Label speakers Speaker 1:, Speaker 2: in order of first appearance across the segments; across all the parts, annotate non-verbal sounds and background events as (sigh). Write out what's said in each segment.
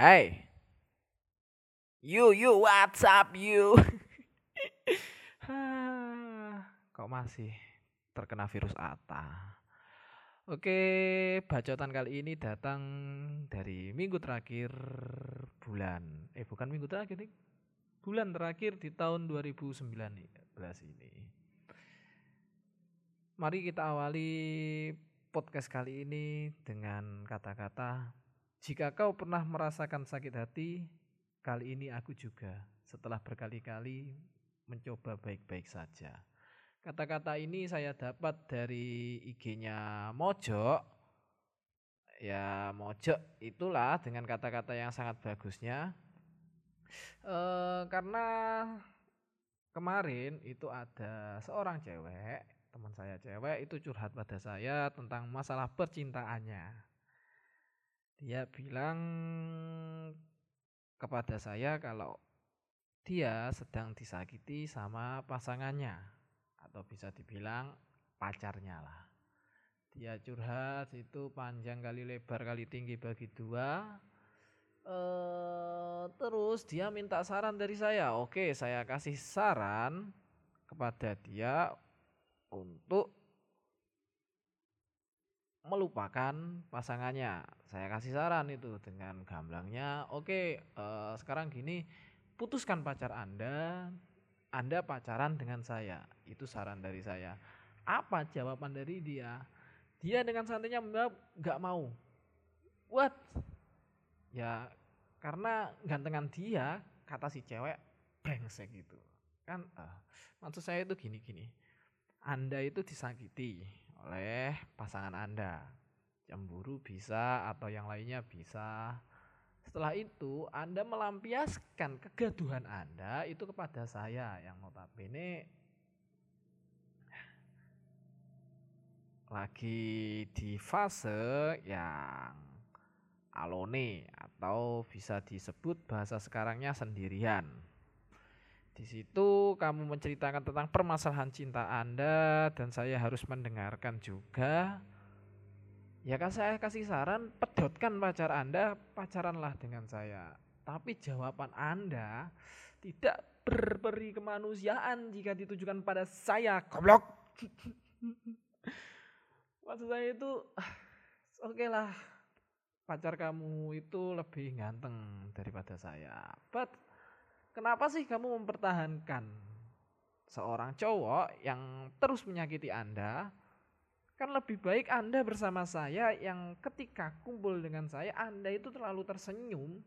Speaker 1: Hey. You, you, what's up, you? (sighs) Kok masih terkena virus Ata? Oke, bacotan kali ini datang dari minggu terakhir bulan. Eh, bukan minggu terakhir nih. Bulan terakhir di tahun 2019 ini. Mari kita awali podcast kali ini dengan kata-kata jika kau pernah merasakan sakit hati, kali ini aku juga setelah berkali-kali mencoba baik-baik saja. Kata-kata ini saya dapat dari IG-nya Mojok. Ya, Mojok itulah dengan kata-kata yang sangat bagusnya. E, karena kemarin itu ada seorang cewek, teman saya cewek itu curhat pada saya tentang masalah percintaannya dia bilang kepada saya kalau dia sedang disakiti sama pasangannya atau bisa dibilang pacarnya lah. Dia curhat itu panjang kali lebar kali tinggi bagi dua. Uh, terus dia minta saran dari saya. Oke, saya kasih saran kepada dia untuk melupakan pasangannya. Saya kasih saran itu dengan gamblangnya, oke uh, sekarang gini, putuskan pacar Anda, Anda pacaran dengan saya. Itu saran dari saya. Apa jawaban dari dia? Dia dengan santainya menjawab nggak mau. What? Ya karena gantengan dia kata si cewek brengsek gitu. Kan uh, maksud saya itu gini-gini. Anda itu disakiti, oleh pasangan Anda. Cemburu bisa atau yang lainnya bisa. Setelah itu Anda melampiaskan kegaduhan Anda itu kepada saya yang notabene lagi di fase yang alone atau bisa disebut bahasa sekarangnya sendirian. Di situ kamu menceritakan tentang permasalahan cinta Anda dan saya harus mendengarkan juga. Ya kan saya kasih saran, pedotkan pacar Anda, pacaranlah dengan saya. Tapi jawaban Anda tidak berperi kemanusiaan jika ditujukan pada saya, goblok. (laughs) Maksud saya itu, oke okay lah, pacar kamu itu lebih ganteng daripada saya. But Kenapa sih kamu mempertahankan seorang cowok yang terus menyakiti Anda? Kan lebih baik Anda bersama saya yang ketika kumpul dengan saya Anda itu terlalu tersenyum.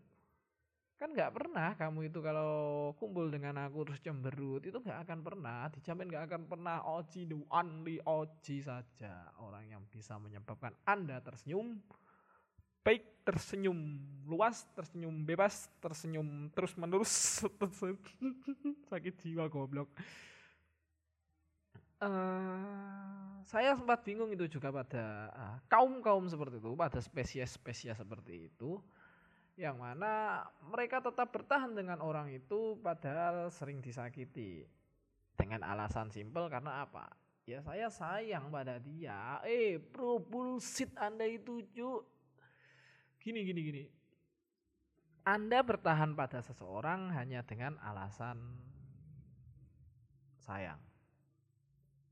Speaker 1: Kan nggak pernah kamu itu kalau kumpul dengan aku terus cemberut itu nggak akan pernah dijamin nggak akan pernah Oji the only Oji saja orang yang bisa menyebabkan Anda tersenyum baik tersenyum luas, tersenyum bebas, tersenyum terus menerus, (laughs) sakit jiwa goblok. Uh, saya sempat bingung itu juga pada uh, kaum-kaum seperti itu, pada spesies-spesies seperti itu, yang mana mereka tetap bertahan dengan orang itu padahal sering disakiti dengan alasan simpel karena apa? Ya saya sayang pada dia. Eh bro bullshit anda itu cu Gini, gini, gini. Anda bertahan pada seseorang hanya dengan alasan sayang.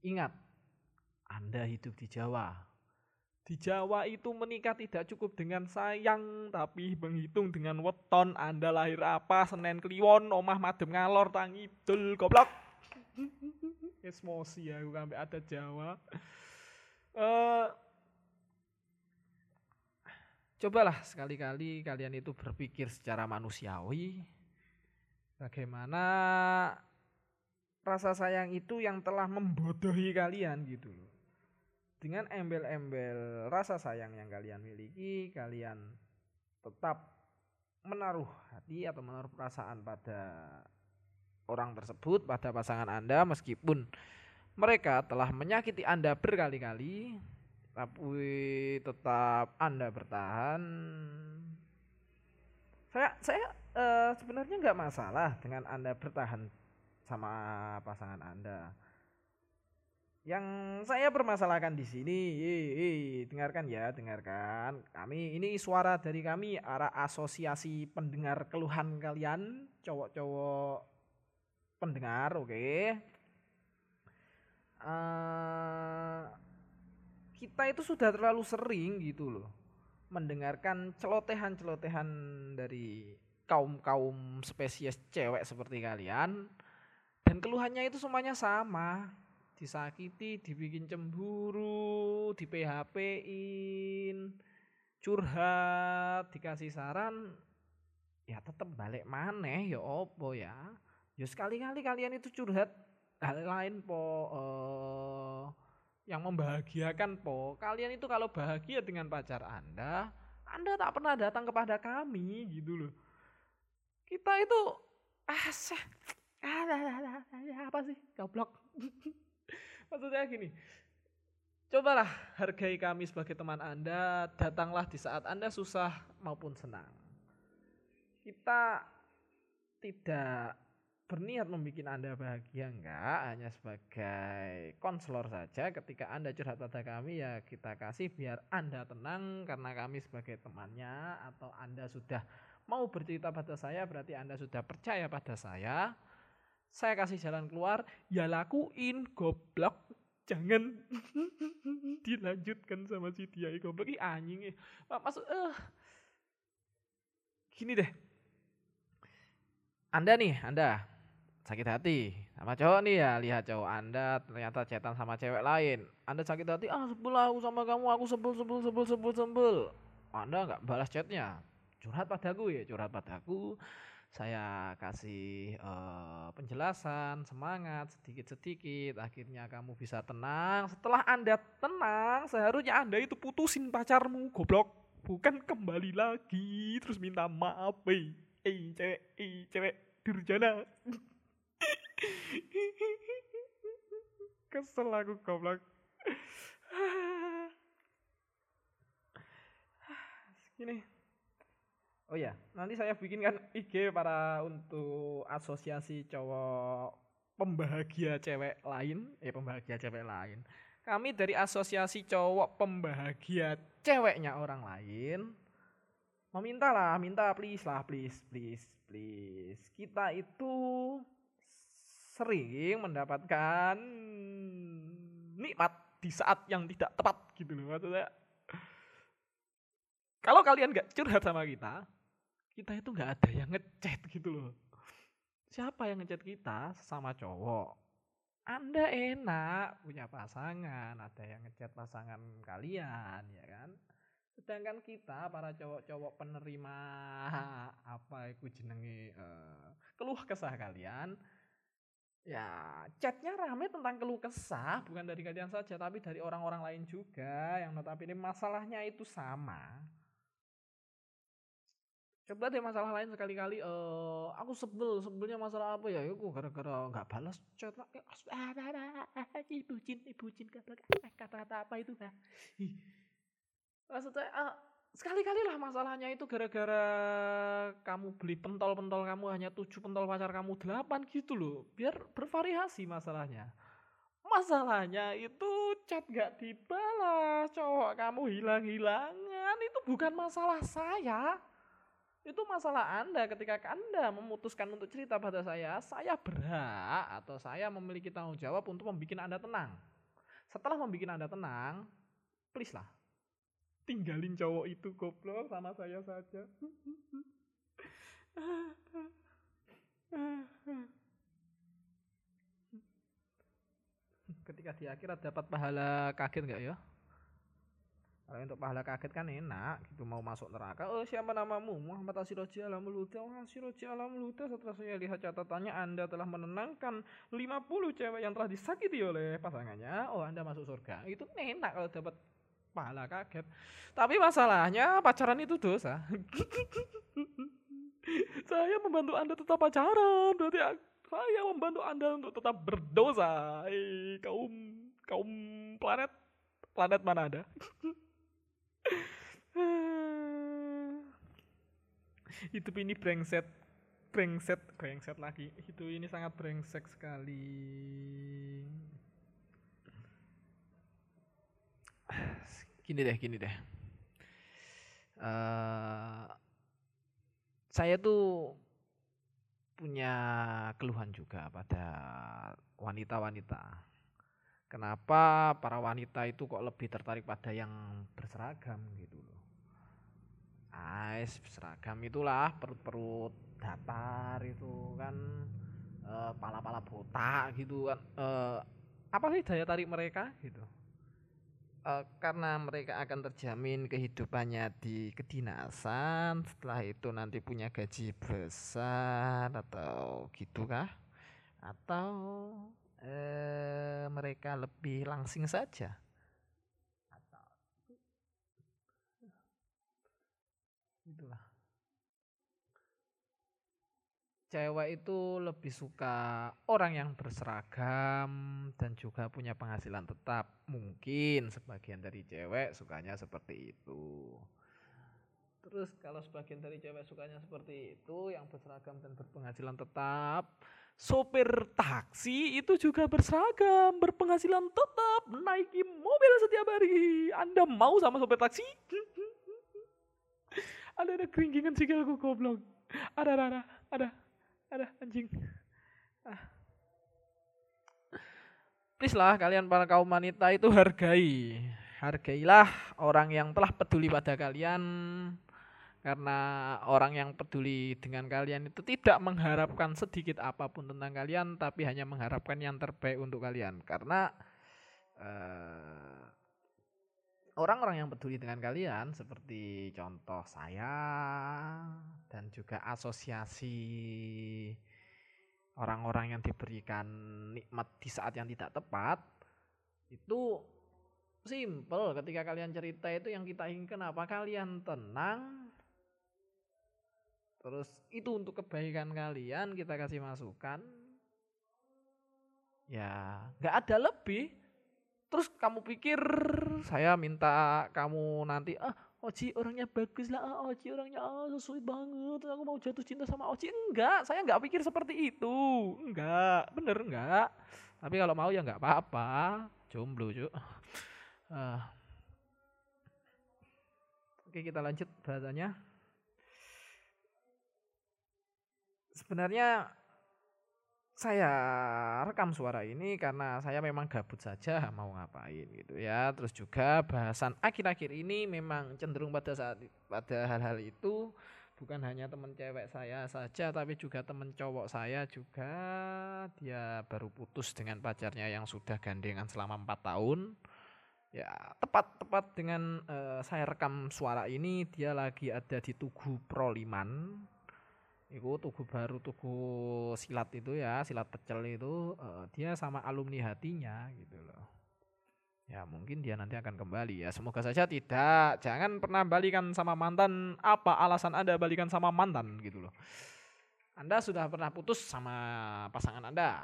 Speaker 1: Ingat, Anda hidup di Jawa. Di Jawa itu menikah tidak cukup dengan sayang, tapi menghitung dengan weton. Anda lahir apa, Senin Kliwon, omah madem ngalor, tangidul, goblok. (laughs) Esmosi aku sampai ada Jawa. Uh, Cobalah sekali-kali kalian itu berpikir secara manusiawi. Bagaimana rasa sayang itu yang telah membodohi kalian gitu loh. Dengan embel-embel rasa sayang yang kalian miliki, kalian tetap menaruh hati atau menaruh perasaan pada orang tersebut, pada pasangan Anda meskipun mereka telah menyakiti Anda berkali-kali, tapi tetap Anda bertahan. Saya saya uh, sebenarnya nggak masalah dengan Anda bertahan sama pasangan Anda. Yang saya permasalahkan di sini, eh, eh, dengarkan ya, dengarkan. Kami ini suara dari kami arah asosiasi pendengar keluhan kalian, cowok-cowok pendengar, oke. Okay? Uh, kita itu sudah terlalu sering gitu loh mendengarkan celotehan-celotehan dari kaum-kaum spesies cewek seperti kalian dan keluhannya itu semuanya sama disakiti, dibikin cemburu, di PHP-in, curhat, dikasih saran, ya tetap balik maneh ya opo ya. Ya sekali-kali kalian itu curhat hal lain po uh, yang membahagiakan po. Kalian itu kalau bahagia dengan pacar Anda, Anda tak pernah datang kepada kami gitu loh. Kita itu ah, ah apa sih goblok. (laughs) Maksudnya gini, cobalah hargai kami sebagai teman Anda, datanglah di saat Anda susah maupun senang. Kita tidak berniat membuat Anda bahagia? Enggak, hanya sebagai konselor saja. Ketika Anda curhat pada kami ya kita kasih biar Anda tenang. Karena kami sebagai temannya atau Anda sudah mau bercerita pada saya berarti Anda sudah percaya pada saya. Saya kasih jalan keluar, ya lakuin goblok. Jangan (laughs) dilanjutkan sama si dia goblok. Ini anjing. Maksud eh. Gini deh. Anda nih, Anda sakit hati. Sama cowok nih ya lihat cowok anda ternyata cetan sama cewek lain. Anda sakit hati ah sebel aku sama kamu aku sebel sebel sebel sebel sebel. Anda nggak balas chatnya. Curhat padaku ya curhat padaku saya kasih uh, penjelasan, semangat sedikit-sedikit, akhirnya kamu bisa tenang. Setelah Anda tenang, seharusnya Anda itu putusin pacarmu, goblok. Bukan kembali lagi terus minta maaf, eh cewek, eh cewek durjana. Kesel aku goblok. Gini. Oh ya, nanti saya bikinkan IG para untuk asosiasi cowok pembahagia cewek lain, eh pembahagia cewek lain. Kami dari asosiasi cowok pembahagia ceweknya orang lain meminta lah, minta please lah, please, please, please. Kita itu sering mendapatkan nikmat di saat yang tidak tepat gitu loh maksudnya. Kalau kalian gak curhat sama kita, kita itu nggak ada yang ngechat gitu loh. Siapa yang ngechat kita? Sama cowok. Anda enak punya pasangan, ada yang ngechat pasangan kalian, ya kan? Sedangkan kita para cowok-cowok penerima apa itu jenenge uh, keluh kesah kalian, ya chatnya rame tentang keluh kesah bukan dari kalian saja tapi dari orang-orang lain juga yang notabene masalahnya itu sama. Coba deh masalah lain sekali-kali uh, aku sebel sebelnya masalah apa ya? Aku gara-gara nggak balas chat ibu cin ibu cin kata-kata apa itu nah maksudnya uh, sekali-kali lah masalahnya itu gara-gara kamu beli pentol-pentol kamu hanya tujuh pentol pacar kamu delapan gitu loh. Biar bervariasi masalahnya. Masalahnya itu chat gak dibalas cowok kamu hilang-hilangan. Itu bukan masalah saya. Itu masalah Anda. Ketika Anda memutuskan untuk cerita pada saya, saya berhak atau saya memiliki tanggung jawab untuk membuat Anda tenang. Setelah membuat Anda tenang, please lah. Tinggalin cowok itu goblok sama saya saja. Ketika di akhirat dapat pahala kaget nggak ya? Kalau untuk pahala kaget kan enak, gitu mau masuk neraka. Oh siapa namamu? Muhammad Asiroji Alamul Huda. Oh, Asiroji Alamul Huda. Setelah saya lihat catatannya, Anda telah menenangkan 50 cewek yang telah disakiti oleh pasangannya. Oh Anda masuk surga. Itu enak kalau dapat pahala kaget. Tapi masalahnya pacaran itu dosa. (laughs) saya membantu Anda tetap pacaran. Berarti saya membantu Anda untuk tetap berdosa. Hei, kaum kaum planet planet mana ada? (laughs) Itu ini brengsek brengsek brengsek lagi itu ini sangat brengsek sekali gini deh, gini deh. Uh, saya tuh punya keluhan juga pada wanita-wanita. Kenapa para wanita itu kok lebih tertarik pada yang berseragam gitu loh. Ais seragam itulah perut-perut datar itu kan uh, pala-pala botak gitu kan. Uh, apa sih daya tarik mereka gitu? Uh, karena mereka akan terjamin kehidupannya di kedinasan setelah itu nanti punya gaji besar atau gitu kah atau uh, mereka lebih langsing saja. Atau itulah cewek itu lebih suka orang yang berseragam dan juga punya penghasilan tetap. Mungkin sebagian dari cewek sukanya seperti itu. Terus kalau sebagian dari cewek sukanya seperti itu yang berseragam dan berpenghasilan tetap, sopir taksi itu juga berseragam, berpenghasilan tetap, naiki mobil setiap hari. Anda mau sama sopir taksi? (laughs) ada ada keringkingan sikilku goblok. Ada ada ada ada ada anjing. Ah. please lah kalian para kaum wanita itu hargai. Hargailah orang yang telah peduli pada kalian. Karena orang yang peduli dengan kalian itu tidak mengharapkan sedikit apa pun tentang kalian tapi hanya mengharapkan yang terbaik untuk kalian. Karena uh, orang-orang yang peduli dengan kalian seperti contoh saya dan juga asosiasi orang-orang yang diberikan nikmat di saat yang tidak tepat itu simple ketika kalian cerita itu yang kita inginkan apa? Kalian tenang. Terus itu untuk kebaikan kalian kita kasih masukan. Ya nggak ada lebih Terus kamu pikir saya minta kamu nanti ah Oji orangnya bagus lah, ah, Oji orangnya ah, sesuai banget, aku mau jatuh cinta sama Oji. Enggak, saya enggak pikir seperti itu. Enggak, bener enggak. Tapi kalau mau ya enggak apa-apa. Jomblo, cu. Uh. Oke, kita lanjut bahasanya. Sebenarnya saya rekam suara ini karena saya memang gabut saja (laughs) mau ngapain gitu ya. Terus juga bahasan akhir-akhir ini memang cenderung pada saat pada hal-hal itu bukan hanya teman cewek saya saja tapi juga teman cowok saya juga dia baru putus dengan pacarnya yang sudah gandengan selama empat tahun. Ya, tepat-tepat dengan uh, saya rekam suara ini dia lagi ada di Tugu Proliman Iku tugu baru tugu silat itu ya, silat pecel itu uh, dia sama alumni hatinya gitu loh. Ya mungkin dia nanti akan kembali ya. Semoga saja tidak. Jangan pernah balikan sama mantan. Apa alasan Anda balikan sama mantan gitu loh. Anda sudah pernah putus sama pasangan Anda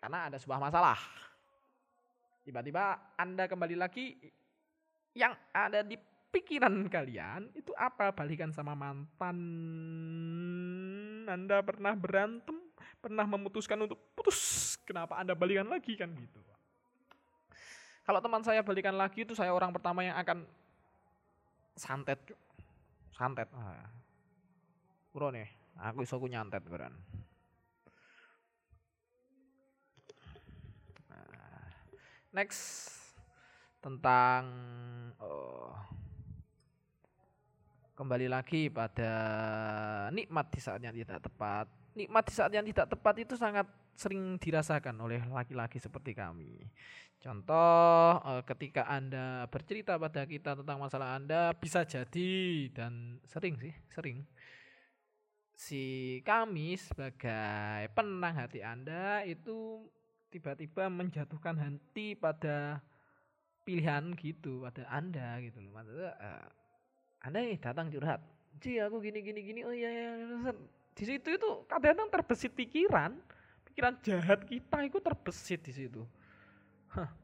Speaker 1: karena ada sebuah masalah. Tiba-tiba Anda kembali lagi yang ada di pikiran kalian itu apa? Balikan sama mantan. Anda pernah berantem pernah memutuskan untuk putus. Kenapa anda balikan lagi kan gitu? Kalau teman saya balikan lagi itu saya orang pertama yang akan santet santet. Ah. bro nih. Aku iso aku nyantet beran. Nah, next. Tentang oh, kembali lagi pada nikmat di saat yang tidak tepat. Nikmat di saat yang tidak tepat itu sangat sering dirasakan oleh laki-laki seperti kami. Contoh eh, ketika Anda bercerita pada kita tentang masalah Anda bisa jadi dan sering sih, sering si kami sebagai penang hati Anda itu tiba-tiba menjatuhkan henti pada pilihan gitu pada Anda gitu loh. Maksudnya uh, anda nih datang curhat, Ci aku gini gini gini, oh iya iya, iya di situ itu kadang-kadang terbesit pikiran, pikiran jahat kita itu terbesit di situ. Hah,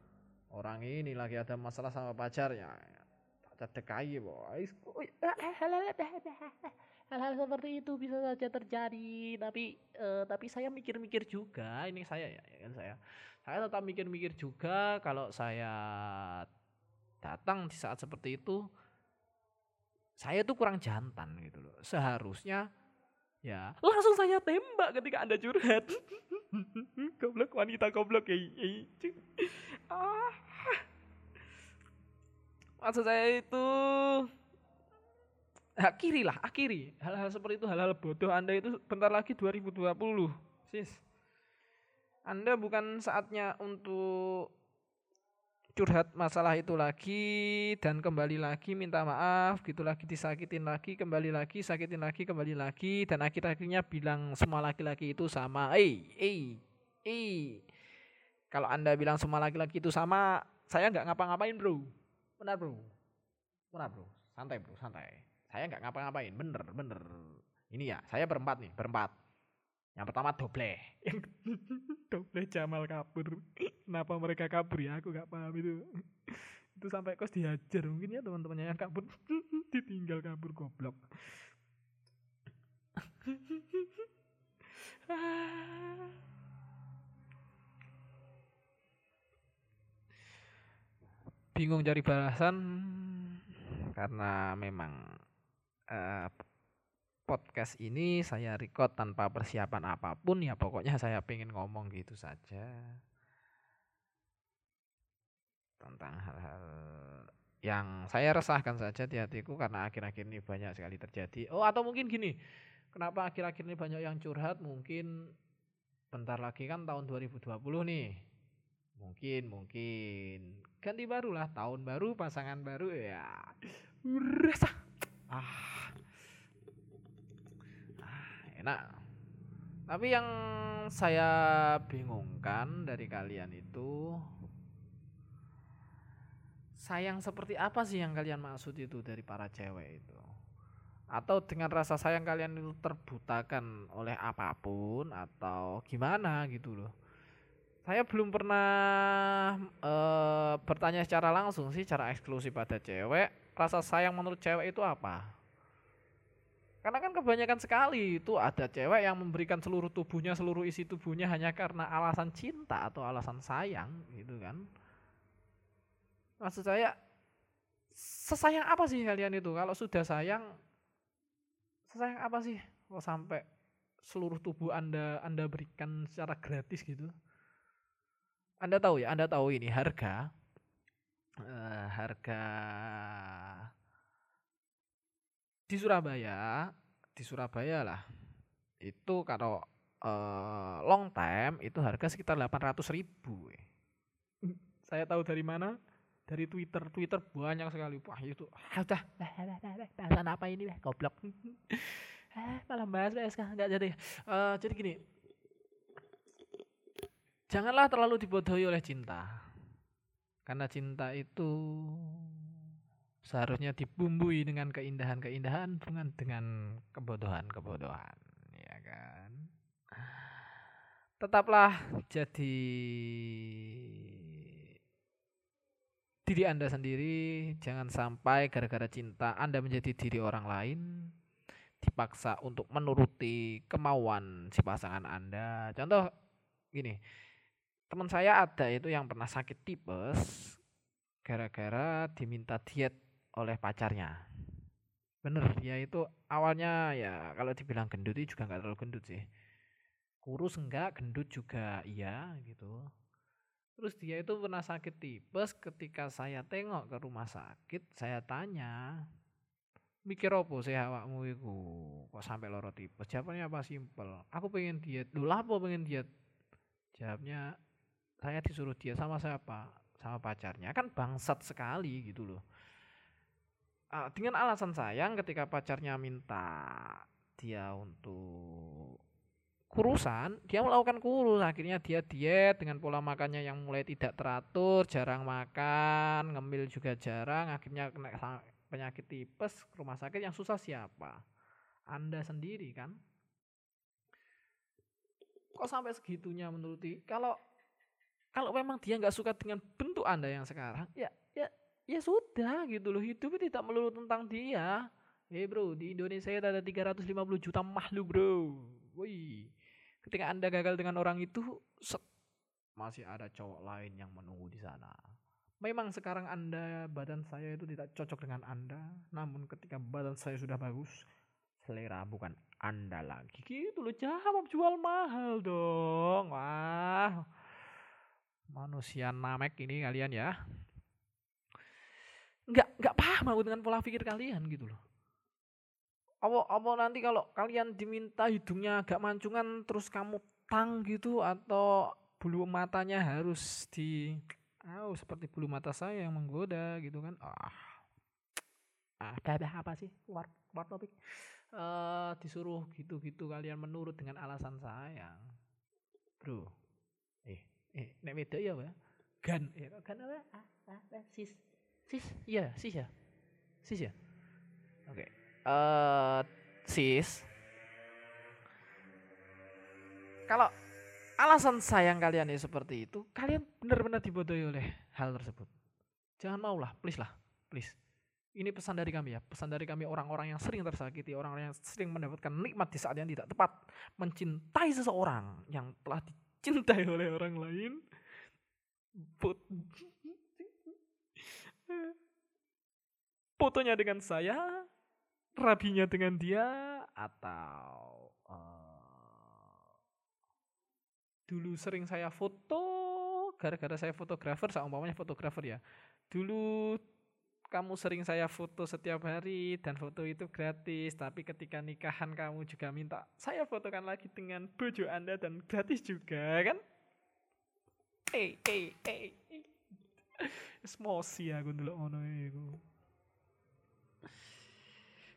Speaker 1: orang ini lagi ada masalah sama pacarnya, tak dekai boy. Hal-hal seperti itu bisa saja terjadi, tapi uh, tapi saya mikir-mikir juga, ini saya ya, ya kan saya. Saya tetap mikir-mikir juga kalau saya datang di saat seperti itu saya tuh kurang jantan gitu loh. Seharusnya ya langsung saya tembak ketika Anda curhat. (laughs) goblok wanita goblok ya. ah. Maksud saya itu akhiri lah, akhiri. Hal-hal seperti itu, hal-hal bodoh Anda itu bentar lagi 2020. Sis. Anda bukan saatnya untuk curhat masalah itu lagi dan kembali lagi minta maaf gitu lagi disakitin lagi kembali lagi sakitin lagi kembali lagi dan akhir-akhirnya bilang semua laki-laki itu sama. Eh eh eh kalau anda bilang semua laki-laki itu sama saya nggak ngapa-ngapain bro. Benar bro. Benar bro. Santai bro santai. Saya nggak ngapa-ngapain. Bener bener. Ini ya saya berempat nih berempat yang pertama doble. (laughs) Doble Jamal kabur. Kenapa mereka kabur ya? Aku gak paham itu. itu sampai kos dihajar mungkin ya teman-temannya yang kabur (laughs) ditinggal kabur goblok. (laughs) Bingung cari bahasan karena memang uh, podcast ini saya record tanpa persiapan apa pun ya pokoknya saya pengen ngomong gitu saja tentang hal-hal yang saya resahkan saja di hatiku karena akhir-akhir ini banyak sekali terjadi. Oh atau mungkin gini, kenapa akhir-akhir ini banyak yang curhat? Mungkin bentar lagi kan tahun 2020 nih. Mungkin, mungkin ganti baru lah, tahun baru, pasangan baru ya. Resah. Ah, enak tapi yang saya bingungkan dari kalian itu sayang seperti apa sih yang kalian maksud itu dari para cewek itu? Atau dengan rasa sayang kalian itu terbutakan oleh apa pun atau gimana gitu loh? Saya belum pernah e, bertanya secara langsung sih secara eksklusif pada cewek rasa sayang menurut cewek itu apa karena kan kebanyakan sekali itu ada cewek yang memberikan seluruh tubuhnya, seluruh isi tubuhnya hanya karena alasan cinta atau alasan sayang gitu kan. Maksud saya sesayang apa sih kalian itu? Kalau sudah sayang sesayang apa sih? Kok sampai seluruh tubuh Anda Anda berikan secara gratis gitu? Anda tahu ya, Anda tahu ini harga uh, harga di Surabaya di Surabaya lah itu kalau uh, long time itu harga sekitar 800 ribu saya tahu dari mana? Dari Twitter. Twitter banyak sekali. Wah itu ah, udah. Bahasan apa ini lah goblok. Eh, (laughs) malah bahas PSK nggak jadi. Uh, jadi gini. Janganlah terlalu dibodohi oleh cinta. Karena cinta itu seharusnya dibumbui dengan keindahan-keindahan bukan dengan kebodohan-kebodohan ya kan? Tetaplah jadi diri Anda sendiri. Jangan sampai gara-gara cinta Anda menjadi diri orang lain dipaksa untuk menuruti kemauan si pasangan Anda. Contoh gini teman saya ada itu yang pernah sakit tipes gara-gara diminta diet oleh pacarnya. Bener, dia itu awalnya ya kalau dibilang gendut itu juga nggak terlalu gendut sih. Kurus enggak, gendut juga iya gitu. Terus dia itu pernah sakit tipes ketika saya tengok ke rumah sakit, saya tanya, mikir apa sih awakmu itu kok sampai loro tipes? Jawabannya apa simpel, aku pengen diet. Dulu apa pengen diet? Jawabnya saya disuruh diet sama siapa? Sama pacarnya. Kan bangsat sekali gitu loh uh, dengan alasan sayang ketika pacarnya minta dia untuk kurusan, dia melakukan kurus. Akhirnya dia diet dengan pola makannya yang mulai tidak teratur, jarang makan, ngemil juga jarang. Akhirnya kena penyakit tipes, rumah sakit yang susah siapa? Anda sendiri kan? Kok sampai segitunya menuruti? Kalau kalau memang dia nggak suka dengan bentuk Anda yang sekarang, ya ya sudah gitu loh hidupnya tidak melulu tentang dia eh bro di Indonesia ada 350 juta makhluk bro woi ketika anda gagal dengan orang itu set, masih ada cowok lain yang menunggu di sana Memang sekarang Anda, badan saya itu tidak cocok dengan Anda, namun ketika badan saya sudah bagus, selera bukan Anda lagi. Gitu loh, jawab jual mahal dong. Wah, manusia namek ini kalian ya. Nggak, nggak paham aku dengan pola pikir kalian gitu loh. Apa, apa nanti kalau kalian diminta hidungnya agak mancungan terus kamu tang gitu atau bulu matanya harus di oh, seperti bulu mata saya yang menggoda gitu kan? Ah. Ah apa, apa sih? Luar luar topik uh, disuruh gitu-gitu kalian menurut dengan alasan sayang. Bro. Eh eh nek ya pak gan. Ya gan apa? Ah, ah, ah, sis sis iya sis ya sis ya oke okay. uh, sis kalau alasan sayang kalian ya seperti itu, kalian benar-benar dibodohi oleh hal tersebut. Jangan maulah, please lah, please. Ini pesan dari kami ya, pesan dari kami orang-orang yang sering tersakiti, orang-orang yang sering mendapatkan nikmat di saat yang tidak tepat, mencintai seseorang yang telah dicintai (laughs) oleh orang lain. Fotonya dengan saya, rabinya dengan dia, atau uh, dulu sering saya foto gara-gara saya fotografer seumpamanya fotografer ya. Dulu kamu sering saya foto setiap hari dan foto itu gratis tapi ketika nikahan kamu juga minta saya fotokan lagi dengan bojo anda dan gratis juga kan? Eh eh eh Emosi aku dulu ngono iku.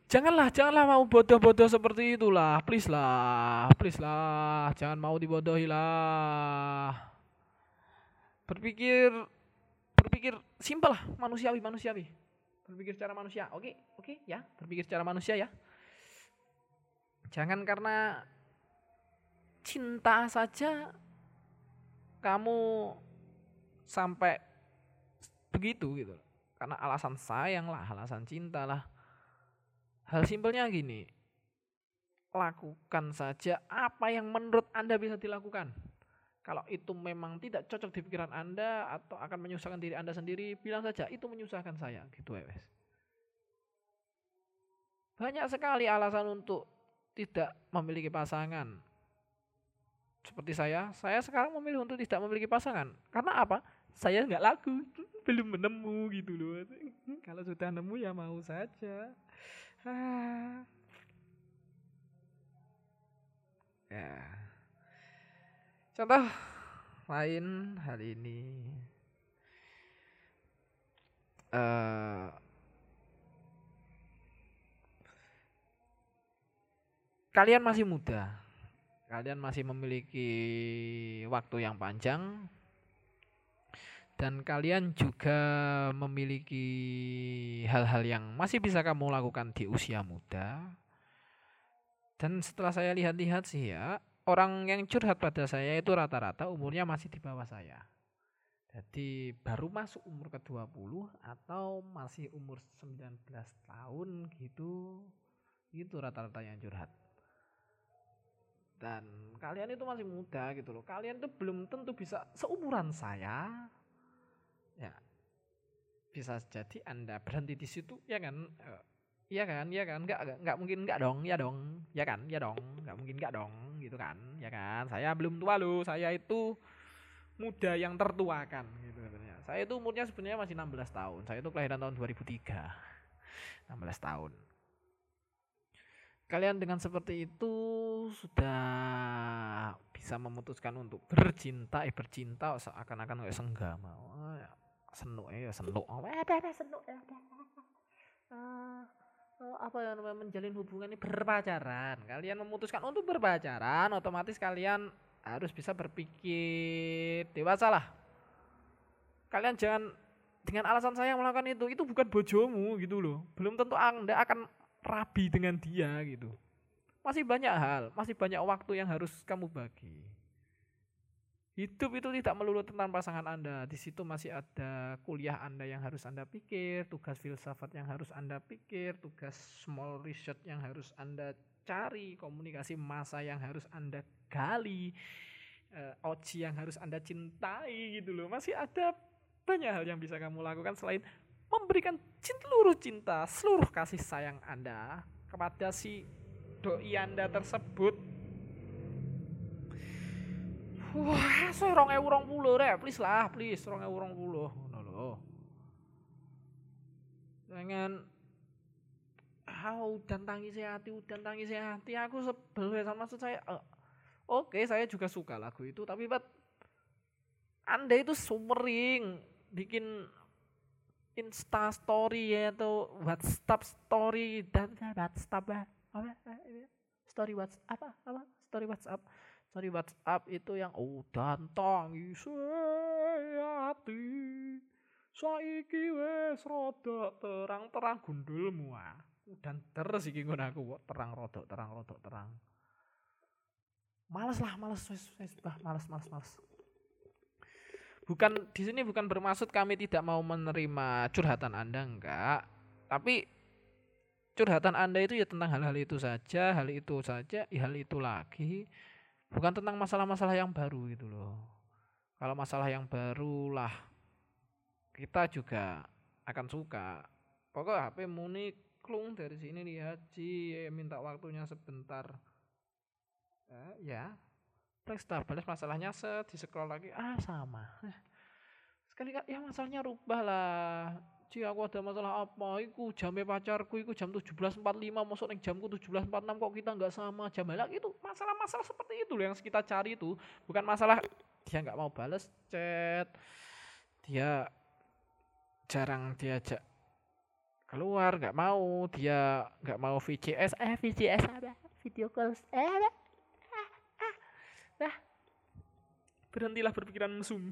Speaker 1: Janganlah, janganlah mau bodoh-bodoh seperti itulah. Please lah, please lah. Jangan mau dibodohi lah. Berpikir berpikir simpel lah, manusiawi, manusiawi. Berpikir secara manusia. Oke, oke ya, berpikir secara manusia ya. Jangan karena cinta saja kamu sampai begitu gitu. Karena alasan sayang lah, alasan cinta lah Hal simpelnya gini, lakukan saja apa yang menurut Anda bisa dilakukan. Kalau itu memang tidak cocok di pikiran Anda atau akan menyusahkan diri Anda sendiri, bilang saja itu menyusahkan saya, gitu ya, wes. Banyak sekali alasan untuk tidak memiliki pasangan. Seperti saya, saya sekarang memilih untuk tidak memiliki pasangan. Karena apa? Saya nggak laku, belum menemu gitu loh. Kalau sudah nemu ya mau saja. Ya. Contoh lain hal ini. Uh, kalian masih muda. Kalian masih memiliki waktu yang panjang dan kalian juga memiliki hal-hal yang masih bisa kamu lakukan di usia muda. Dan setelah saya lihat-lihat sih ya, orang yang curhat pada saya itu rata-rata umurnya masih di bawah saya. Jadi baru masuk umur ke-20 atau masih umur 19 tahun gitu. Itu rata-rata yang curhat. Dan kalian itu masih muda gitu loh. Kalian tuh belum tentu bisa seumuran saya, ya bisa jadi anda berhenti di situ ya kan Iya kan, iya kan, nggak nggak mungkin nggak dong, ya dong, ya kan, ya dong, nggak mungkin nggak dong, gitu kan, ya kan. Saya belum tua loh, saya itu muda yang tertua kan, gitu sebenarnya. Saya itu umurnya sebenarnya masih 16 tahun. Saya itu kelahiran tahun 2003, 16 tahun. Kalian dengan seperti itu sudah bisa memutuskan untuk bercinta, eh bercinta seakan-akan kayak senggama. Oh, ya senuk ya senuk. Apa ada ada senuk ya. Uh, apa yang namanya menjalin hubungan ini? Berpacaran. Kalian memutuskan untuk berpacaran otomatis kalian harus bisa berpikir dewasa lah. Kalian jangan dengan alasan saya melakukan itu itu bukan bojomu gitu loh. Belum tentu anda akan rabi dengan dia gitu. Masih banyak hal masih banyak waktu yang harus kamu bagi Hidup itu tidak melulu tentang pasangan Anda. Di situ masih ada kuliah Anda yang harus Anda pikir, tugas filsafat yang harus Anda pikir, tugas small research yang harus Anda cari, komunikasi masa yang harus Anda gali, uh, Oji yang harus Anda cintai gitu loh. Masih ada banyak hal yang bisa kamu lakukan selain memberikan seluruh cinta, seluruh kasih sayang Anda kepada si doi Anda tersebut. Wah, sorong ewu rong puluh re, please lah, please, sorong ewu rong puluh, no Jangan ah, udan tangis hati, udan tangis hati, aku sebel ya sama maksud saya. Uh, Oke, okay, saya juga suka lagu itu, tapi but Anda itu sumering bikin Insta story ya atau WhatsApp story dan WhatsApp apa? Story WhatsApp apa? Apa? Story WhatsApp story WhatsApp itu yang oh dan tangis hati saiki wes rada terang-terang gundulmu ah. Dan terus iki ngono aku terang rodok terang rodok terang. Males lah males wes wes bah males males males. Bukan di sini bukan bermaksud kami tidak mau menerima curhatan Anda enggak, tapi curhatan Anda itu ya tentang hal-hal itu saja, hal itu saja, ya hal itu lagi. Bukan tentang masalah-masalah yang baru gitu loh. Kalau masalah yang baru lah kita juga akan suka. Pokok HP muni klung dari sini lihat Ji minta waktunya sebentar. Eh, ya, Flex balas masalahnya set di scroll lagi ah sama sekali kan ya masalahnya rubah lah Ci aku ada masalah apa? Iku jamnya pacarku iku jam 17.45 masuk ning jamku 17.46 kok kita nggak sama? Jam lagi itu masalah-masalah seperti itu loh yang kita cari itu. Bukan masalah dia nggak mau balas chat. Dia jarang diajak keluar nggak mau. Dia nggak mau VCS eh VCS apa? Video call. Eh Nah, berhentilah berpikiran mesum.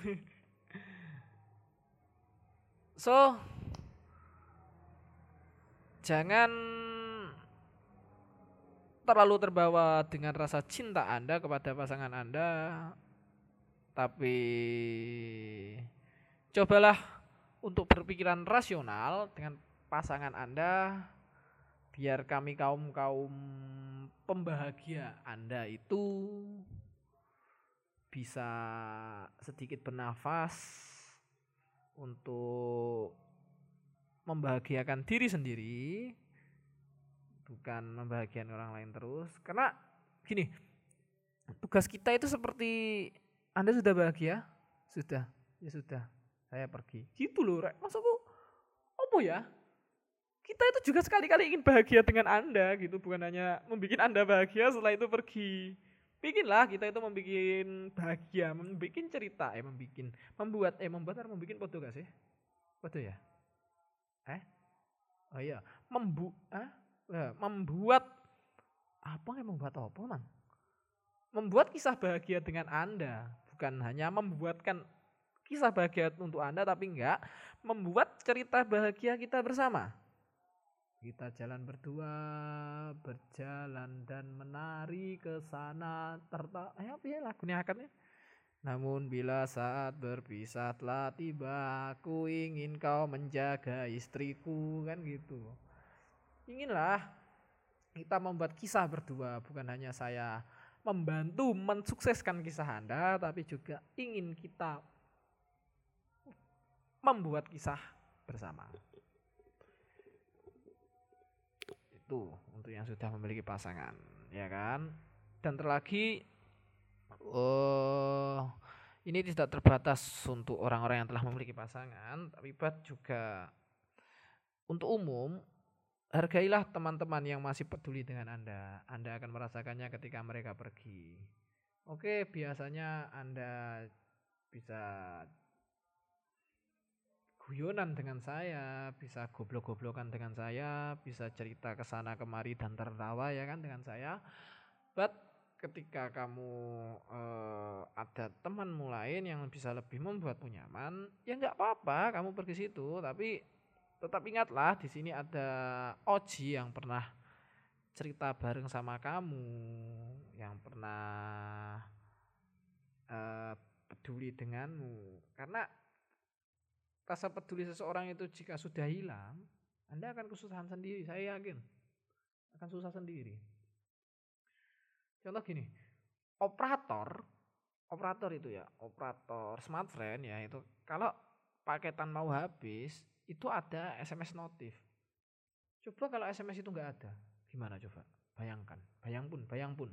Speaker 1: so, jangan terlalu terbawa dengan rasa cinta Anda kepada pasangan Anda, tapi cobalah untuk berpikiran rasional dengan pasangan Anda biar kami kaum-kaum pembahagia Anda itu bisa sedikit bernafas untuk membahagiakan diri sendiri bukan membahagiakan orang lain terus. Karena gini tugas kita itu seperti anda sudah bahagia? Sudah. Ya sudah saya pergi. Gitu loh rek. Maksudku apa ya? Kita itu juga sekali-kali ingin bahagia dengan anda gitu. Bukan hanya membuat anda bahagia setelah itu pergi. Bikinlah kita itu membuat bahagia, membuat cerita, eh membuat, membuat, eh membuat atau membuat gak sih? Ya? Eh? Oh iya, membu, eh? membuat apa yang membuat apa man? Membuat kisah bahagia dengan anda, bukan hanya membuatkan kisah bahagia untuk anda, tapi enggak membuat cerita bahagia kita bersama. Kita jalan berdua, berjalan dan menari ke sana terta eh apa ya lagunya? Namun bila saat berpisah telah tiba, aku ingin kau menjaga istriku kan gitu. Inginlah kita membuat kisah berdua, bukan hanya saya membantu mensukseskan kisah Anda, tapi juga ingin kita membuat kisah bersama. itu untuk yang sudah memiliki pasangan ya kan dan terlagi uh, ini tidak terbatas untuk orang-orang yang telah memiliki pasangan tapi juga. Untuk umum hargailah teman-teman yang masih peduli dengan Anda. Anda akan merasakannya ketika mereka pergi. Oke biasanya Anda bisa guyonan dengan saya, bisa goblok-goblokan dengan saya, bisa cerita ke sana kemari dan tertawa ya kan dengan saya. But ketika kamu uh, ada temanmu lain yang bisa lebih membuatmu nyaman, ya nggak apa-apa kamu pergi situ, tapi tetap ingatlah di sini ada Oji yang pernah cerita bareng sama kamu, yang pernah uh, peduli denganmu, karena rasa peduli seseorang itu jika sudah hilang, Anda akan kesusahan sendiri, saya yakin. Akan susah sendiri. Contoh gini, operator, operator itu ya, operator smartphone ya itu kalau paketan mau habis, itu ada SMS notif. Coba kalau SMS itu nggak ada, gimana coba? Bayangkan, bayang pun, bayang pun.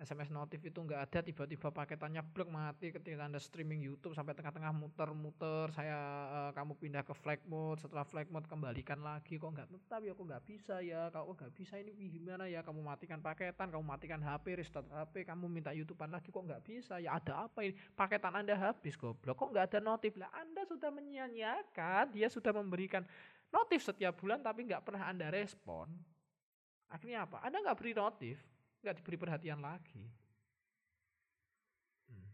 Speaker 1: SMS notif itu nggak ada tiba-tiba paketannya blok mati ketika anda streaming YouTube sampai tengah-tengah muter-muter saya uh, kamu pindah ke flight mode setelah flight mode kembalikan lagi kok nggak tetap ya kok nggak bisa ya kalau nggak bisa ini gimana ya kamu matikan paketan kamu matikan HP restart HP kamu minta YouTubean lagi kok nggak bisa ya ada apa ini paketan anda habis goblok kok nggak ada notif? Lah anda sudah menyanyiakan dia sudah memberikan notif setiap bulan tapi nggak pernah anda respon. Akhirnya apa? Anda nggak beri notif nggak diberi perhatian lagi. Hmm.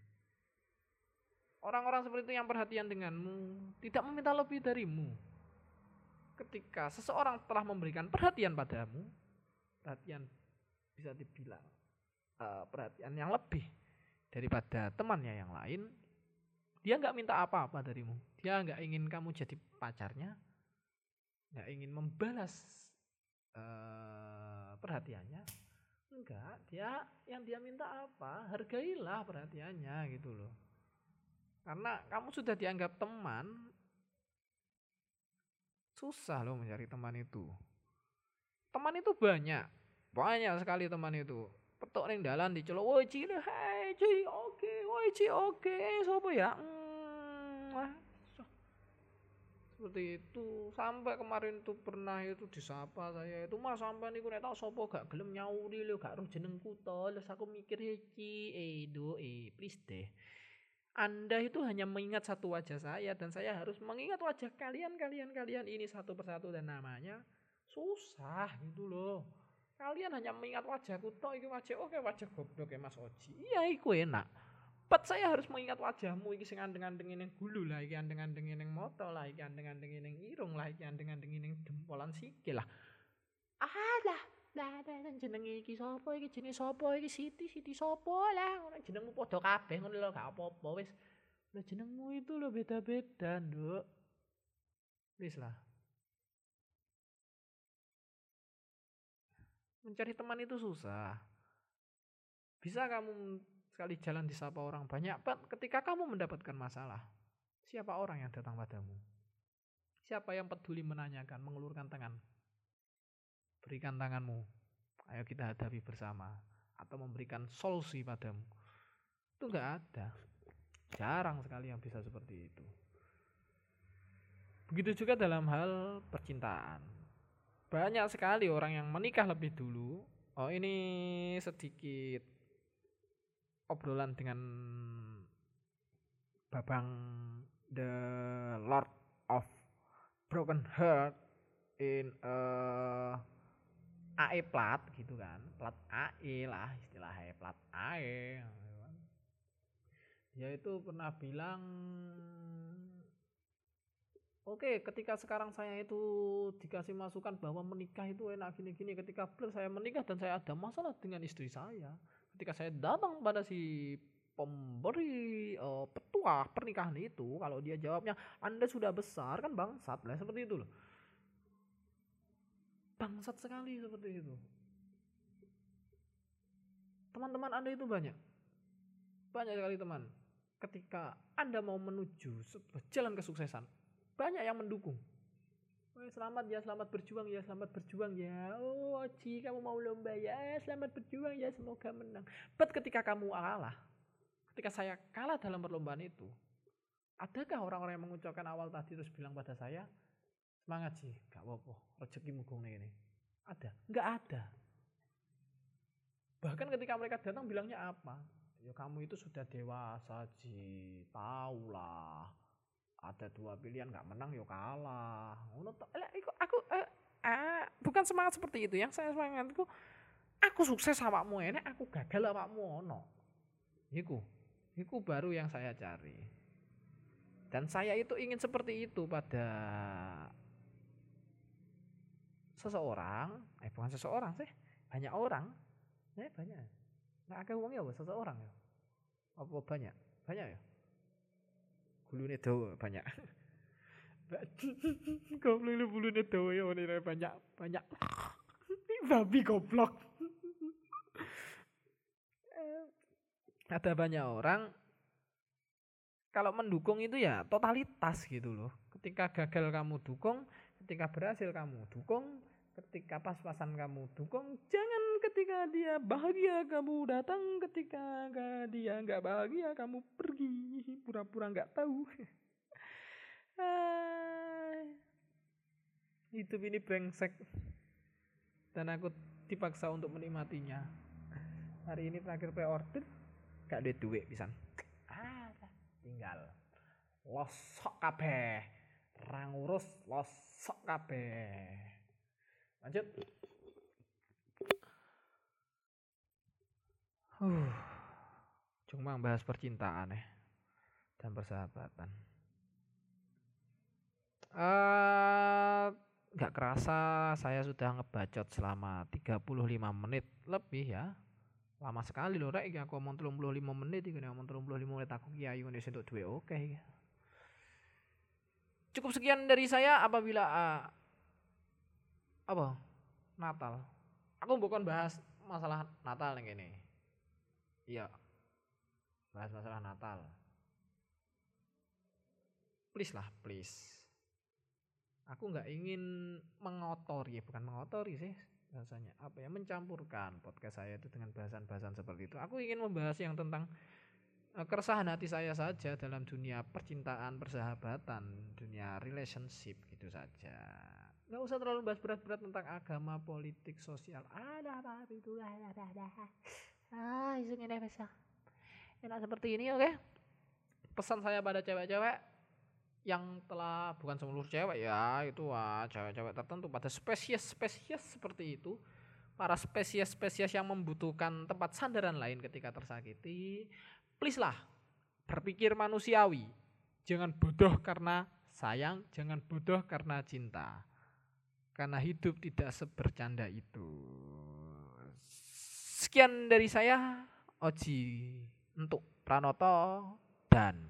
Speaker 1: Orang-orang seperti itu yang perhatian denganmu tidak meminta lebih darimu. Ketika seseorang telah memberikan perhatian padamu, perhatian bisa dibilang uh, perhatian yang lebih daripada temannya yang lain, dia nggak minta apa-apa darimu. Dia nggak ingin kamu jadi pacarnya, nggak ingin membalas uh, perhatiannya, Enggak, dia yang dia minta apa? Hargailah perhatiannya gitu loh. Karena kamu sudah dianggap teman, susah loh mencari teman itu. Teman itu banyak, banyak sekali teman itu. Petok ning dalan diceluk, "Woi, Ci, hai, Ci, oke, woi, Ci, oke." Sopo ya? Hmm, seperti itu. Sampai kemarin tuh pernah itu disapa saya. Itu mas sampai niku nek tak gak gelem nyauri lho gak roh jenengku to terus aku mikir heci eh do eh please deh. Anda itu hanya mengingat satu wajah saya dan saya harus mengingat wajah kalian kalian kalian. Ini satu persatu dan namanya susah gitu loh. Kalian hanya mengingat wajahku toh itu wajah oke wajah goblok ya Mas Oji. Iya iku enak Pat saya harus mengingat wajahmu iki sing andeng-andeng ning gulu lah, iki andeng-andeng ning moto lah, iki andeng-andeng ning irung lah, iki andeng-andeng ning dempolan sikil lah. Ah lah, lah jenenge iki sapa iki jenenge sapa iki Siti Siti sapa lah, ora jenengmu padha kabeh ngono lho gak apa-apa wis. Lah jenengmu itu lho beda-beda, Nduk. Wis lah. Mencari teman itu susah. Bisa kamu sekali jalan disapa orang banyak, ketika kamu mendapatkan masalah, siapa orang yang datang padamu? Siapa yang peduli menanyakan, mengulurkan tangan? Berikan tanganmu, ayo kita hadapi bersama. Atau memberikan solusi padamu. Itu enggak ada. Jarang sekali yang bisa seperti itu. Begitu juga dalam hal percintaan. Banyak sekali orang yang menikah lebih dulu. Oh ini sedikit obrolan dengan Babang the Lord of Broken Heart in uh, AE plat gitu kan. Plat AE lah istilahnya plat AE dia itu pernah bilang Oke, ketika sekarang saya itu dikasih masukan bahwa menikah itu enak gini-gini, ketika saya menikah dan saya ada masalah dengan istri saya, ketika saya datang pada si pemberi uh, petua pernikahan itu kalau dia jawabnya anda sudah besar kan bangsat? Lah seperti itu loh. Bangsat sekali seperti itu. Teman-teman anda itu banyak. Banyak sekali teman. Ketika anda mau menuju jalan kesuksesan banyak yang mendukung selamat ya, selamat berjuang ya, selamat berjuang ya. Oh, Oci, kamu mau lomba ya, selamat berjuang ya, semoga menang. But ketika kamu kalah, ketika saya kalah dalam perlombaan itu, adakah orang-orang yang mengucapkan awal tadi terus bilang pada saya, semangat sih, gak apa-apa, rezeki mugung ini. Ada? Gak ada. Bahkan ketika mereka datang bilangnya apa? Ya kamu itu sudah dewasa, Ji, tahulah ada dua pilihan nggak menang yo kalah. Ngono aku, aku eh, eh, bukan semangat seperti itu. Yang saya semangatku aku sukses awakmu enek aku gagal awakmu ono. Iku iku baru yang saya cari. Dan saya itu ingin seperti itu pada seseorang. Eh bukan seseorang sih banyak orang. Eh banyak. Nggak ada uangnya seseorang ya. Apa banyak? Banyak ya Bulune dawa banyak. (laughs) Goblok bulune dawa ya banyak banyak. Babi goblok. (laughs) Ada banyak orang kalau mendukung itu ya totalitas gitu loh ketika gagal kamu dukung ketika berhasil kamu dukung ketika pas-pasan kamu dukung jangan ketika dia bahagia kamu datang ketika dia nggak bahagia kamu pergi. Pura-pura nggak tahu. (laughs) Hidup ini brengsek. Dan aku dipaksa untuk menikmatinya. Hari ini terakhir pre-order. Gak ada duit pisan. Ah tinggal. Losok kabeh. Rang urus losok kabeh. Lanjut uh cuma bahas percintaan ya dan persahabatan. Uh, nggak kerasa saya sudah ngebacot selama 35 menit lebih ya. Lama sekali loh rek. Aku ngomong 35 menit iki ngomong 35 menit aku kiai ngene untuk duwe oke okay. cukup sekian dari saya apabila uh, apa? Natal. Aku bukan bahas masalah Natal yang ini iya. Bahas masalah Natal. Please lah please. Aku nggak ingin mengotori bukan mengotori sih bahasanya. Apa ya? Mencampurkan podcast saya itu dengan bahasan-bahasan seperti itu. Aku ingin membahas yang tentang uh, keresahan hati saya saja dalam dunia percintaan persahabatan dunia relationship gitu saja. Nggak usah terlalu bahas berat-berat tentang agama politik sosial. Ada apa itu? Ada ada ah itu ini bisa enak seperti ini oke. Okay? pesan saya pada cewek-cewek yang telah bukan seluruh cewek ya itu wah cewek-cewek tertentu pada spesies-spesies seperti itu para spesies-spesies yang membutuhkan tempat sandaran lain ketika tersakiti please lah berpikir manusiawi. Jangan bodoh karena sayang jangan bodoh karena cinta. Karena hidup tidak sebercanda itu sekian dari saya Oji untuk Pranoto dan